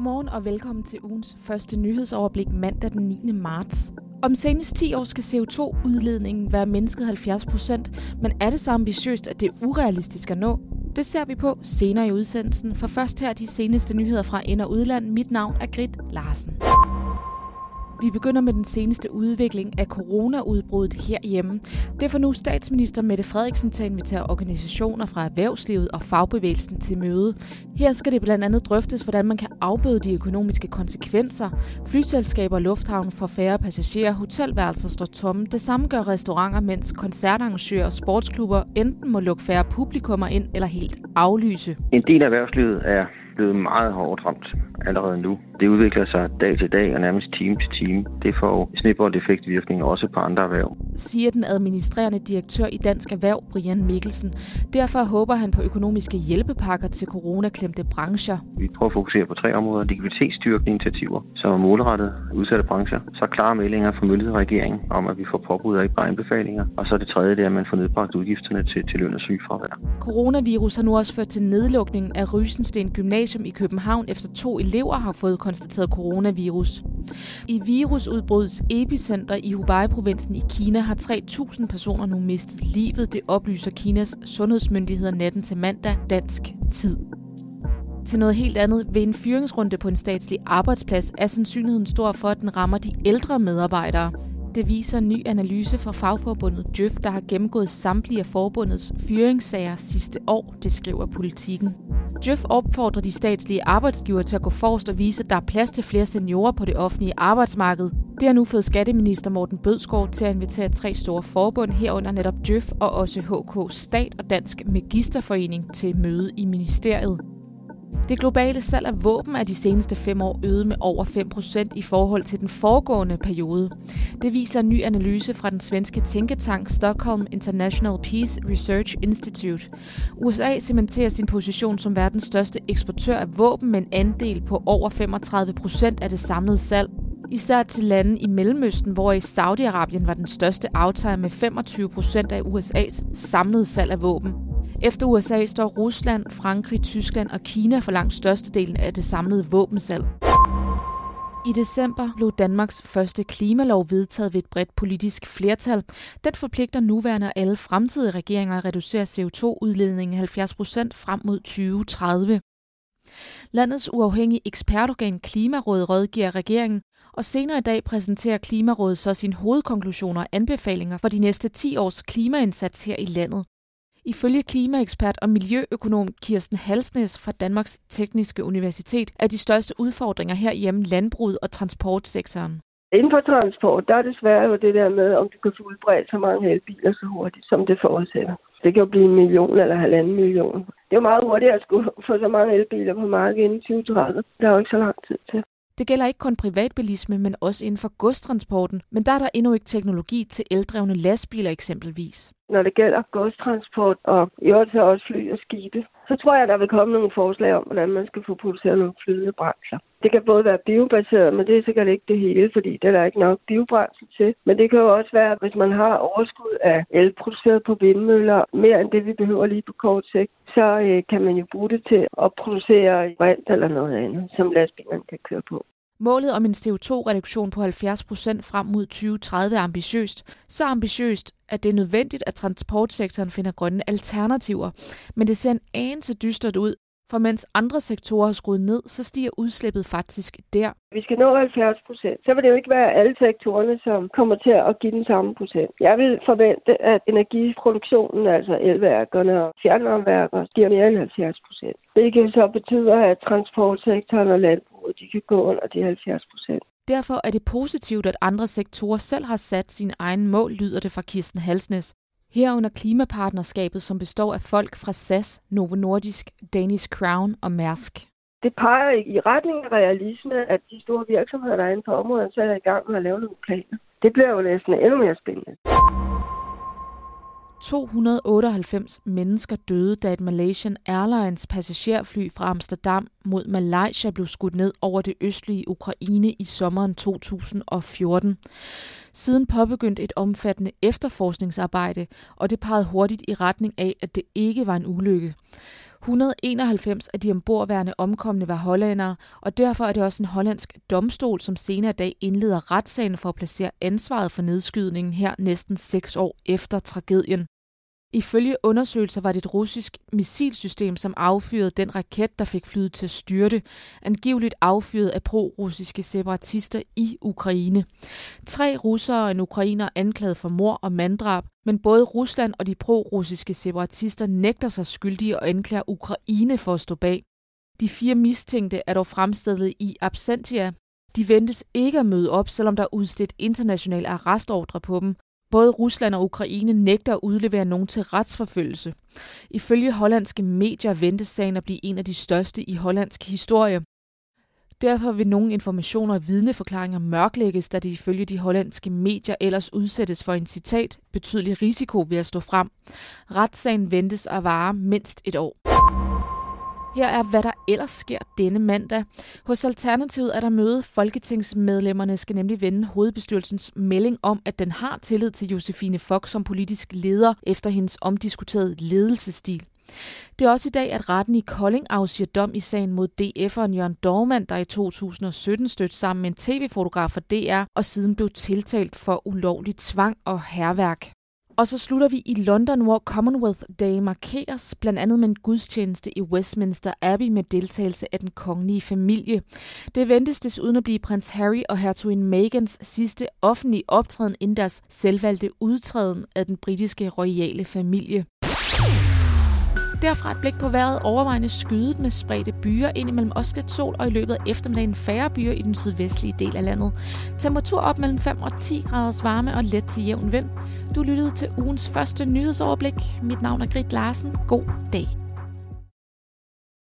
Godmorgen og velkommen til ugens første nyhedsoverblik mandag den 9. marts. Om senest 10 år skal CO2-udledningen være mindsket 70 procent, men er det så ambitiøst, at det er urealistisk at nå? Det ser vi på senere i udsendelsen, for først her de seneste nyheder fra ind- og udland. Mit navn er Grit Larsen. Vi begynder med den seneste udvikling af coronaudbruddet herhjemme. Det får nu statsminister Mette Frederiksen til at invitere organisationer fra erhvervslivet og fagbevægelsen til møde. Her skal det blandt andet drøftes, hvordan man kan afbøde de økonomiske konsekvenser. Flyselskaber og lufthavne får færre passagerer, hotelværelser står tomme. Det samme gør restauranter, mens koncertarrangører og sportsklubber enten må lukke færre publikummer ind eller helt aflyse. En del af erhvervslivet er blevet meget hårdt ramt allerede nu. Det udvikler sig dag til dag og nærmest time til time. Det får snibbold effektvirkning også på andre erhverv. Siger den administrerende direktør i Dansk Erhverv, Brian Mikkelsen. Derfor håber han på økonomiske hjælpepakker til coronaklemte brancher. Vi prøver at fokusere på tre områder. Likviditetsstyrkende initiativer, som er målrettet udsatte brancher. Så klare meldinger fra myndighed og regering om, at vi får påbud og ikke bare anbefalinger. Og så det tredje, det er, at man får nedbragt udgifterne til, til løn og sygefravær. Coronavirus har nu også ført til nedlukningen af Rysensten Gymnasium i København efter to elever har fået konstateret coronavirus. I virusudbrudets epicenter i Hubei-provinsen i Kina har 3.000 personer nu mistet livet, det oplyser Kinas sundhedsmyndigheder natten til mandag dansk tid. Til noget helt andet. Ved en fyringsrunde på en statslig arbejdsplads er sandsynligheden stor for, at den rammer de ældre medarbejdere. Det viser en ny analyse fra fagforbundet Djøf, der har gennemgået samtlige af forbundets fyringssager sidste år, det skriver politikken. Djøf opfordrer de statslige arbejdsgiver til at gå forrest og vise, at der er plads til flere seniorer på det offentlige arbejdsmarked. Det har nu fået skatteminister Morten Bødskov til at invitere tre store forbund herunder netop Djøf og også HK Stat og Dansk Magisterforening til møde i ministeriet. Det globale salg af våben er de seneste fem år øget med over 5% i forhold til den foregående periode. Det viser en ny analyse fra den svenske tænketank Stockholm International Peace Research Institute. USA cementerer sin position som verdens største eksportør af våben med en andel på over 35% af det samlede salg. Især til lande i Mellemøsten, hvor i Saudi-Arabien var den største aftager med 25% af USA's samlede salg af våben. Efter USA står Rusland, Frankrig, Tyskland og Kina for langt størstedelen af det samlede våbensalg. I december blev Danmarks første klimalov vedtaget ved et bredt politisk flertal. Den forpligter nuværende og alle fremtidige regeringer at reducere CO2-udledningen 70 procent frem mod 2030. Landets uafhængige ekspertorgan Klimarådet rådgiver regeringen, og senere i dag præsenterer Klimarådet så sine hovedkonklusioner og anbefalinger for de næste 10 års klimaindsats her i landet. Ifølge klimaekspert og miljøøkonom Kirsten Halsnes fra Danmarks Tekniske Universitet er de største udfordringer herhjemme landbruget og transportsektoren. Inden for transport, der er det svært jo det der med, om du kan få udbredt så mange elbiler så hurtigt, som det forudsætter. Det kan jo blive en million eller halvanden million. Det er jo meget hurtigt at skulle få så mange elbiler på markedet inden 2030. Der er jo ikke så lang tid til. Det gælder ikke kun privatbilisme, men også inden for godstransporten. Men der er der endnu ikke teknologi til eldrevne lastbiler eksempelvis. Når det gælder godstransport og i øvrigt så også fly og skibe, så tror jeg, der vil komme nogle forslag om, hvordan man skal få produceret nogle flydende brændsler. Det kan både være biobaseret, men det er sikkert ikke det hele, fordi det er ikke nok biobrændsel til. Men det kan jo også være, hvis man har overskud af el produceret på vindmøller, mere end det vi behøver lige på kort sigt, så øh, kan man jo bruge det til at producere brint eller noget andet, som lastbilerne kan køre på. Målet om en CO2-reduktion på 70% frem mod 2030 er ambitiøst. Så ambitiøst, at det er nødvendigt, at transportsektoren finder grønne alternativer. Men det ser en anelse dystert ud, for mens andre sektorer har skruet ned, så stiger udslippet faktisk der. Vi skal nå 70 procent. Så vil det jo ikke være alle sektorerne, som kommer til at give den samme procent. Jeg vil forvente, at energiproduktionen, altså elværkerne og fjernvarmeværker, stiger mere end 70 procent. Det kan så betyde, at transportsektoren og landbruget de kan gå under de 70 procent. Derfor er det positivt, at andre sektorer selv har sat sin egen mål, lyder det fra Kirsten Halsnes. Herunder klimapartnerskabet, som består af folk fra SAS, Novo Nordisk, Danish Crown og Mærsk. Det peger i retning af realisme, at de store virksomheder, der er inde på området, så er i gang med at lave nogle planer. Det bliver jo næsten endnu mere spændende. 298 mennesker døde, da et Malaysian Airlines passagerfly fra Amsterdam mod Malaysia blev skudt ned over det østlige Ukraine i sommeren 2014. Siden påbegyndte et omfattende efterforskningsarbejde, og det pegede hurtigt i retning af, at det ikke var en ulykke. 191 af de ombordværende omkomne var hollændere, og derfor er det også en hollandsk domstol, som senere i dag indleder retssagen for at placere ansvaret for nedskydningen her næsten seks år efter tragedien. Ifølge undersøgelser var det et russisk missilsystem, som affyrede den raket, der fik flyet til at styrte, angiveligt affyret af pro-russiske separatister i Ukraine. Tre russere og en ukrainer anklaget for mor og manddrab, men både Rusland og de pro-russiske separatister nægter sig skyldige og anklager Ukraine for at stå bag. De fire mistænkte er dog fremstillet i absentia. De ventes ikke at møde op, selvom der er udstedt international arrestordre på dem, Både Rusland og Ukraine nægter at udlevere nogen til retsforfølgelse. Ifølge hollandske medier ventes sagen at blive en af de største i hollandsk historie. Derfor vil nogle informationer og vidneforklaringer mørklægges, da de ifølge de hollandske medier ellers udsættes for en citat betydelig risiko ved at stå frem. Retssagen ventes at vare mindst et år. Her er, hvad der ellers sker denne mandag. Hos Alternativet er der møde. Folketingsmedlemmerne skal nemlig vende hovedbestyrelsens melding om, at den har tillid til Josefine Fox som politisk leder efter hendes omdiskuterede ledelsesstil. Det er også i dag, at retten i Kolding afsiger dom i sagen mod DF'eren Jørgen Dormand, der i 2017 stødte sammen med en tv-fotograf for DR og siden blev tiltalt for ulovlig tvang og herværk. Og så slutter vi i London, hvor Commonwealth Day markeres, blandt andet med en gudstjeneste i Westminster Abbey med deltagelse af den kongelige familie. Det ventes desuden at blive prins Harry og hertugin Megans sidste offentlige optræden inden deres selvvalgte udtræden af den britiske royale familie. Derfra et blik på vejret overvejende skydet med spredte byer, indimellem også lidt sol, og i løbet af eftermiddagen færre byer i den sydvestlige del af landet. Temperatur op mellem 5 og 10 graders varme og let til jævn vind. Du lyttede til ugens første nyhedsoverblik. Mit navn er Grit Larsen. God dag.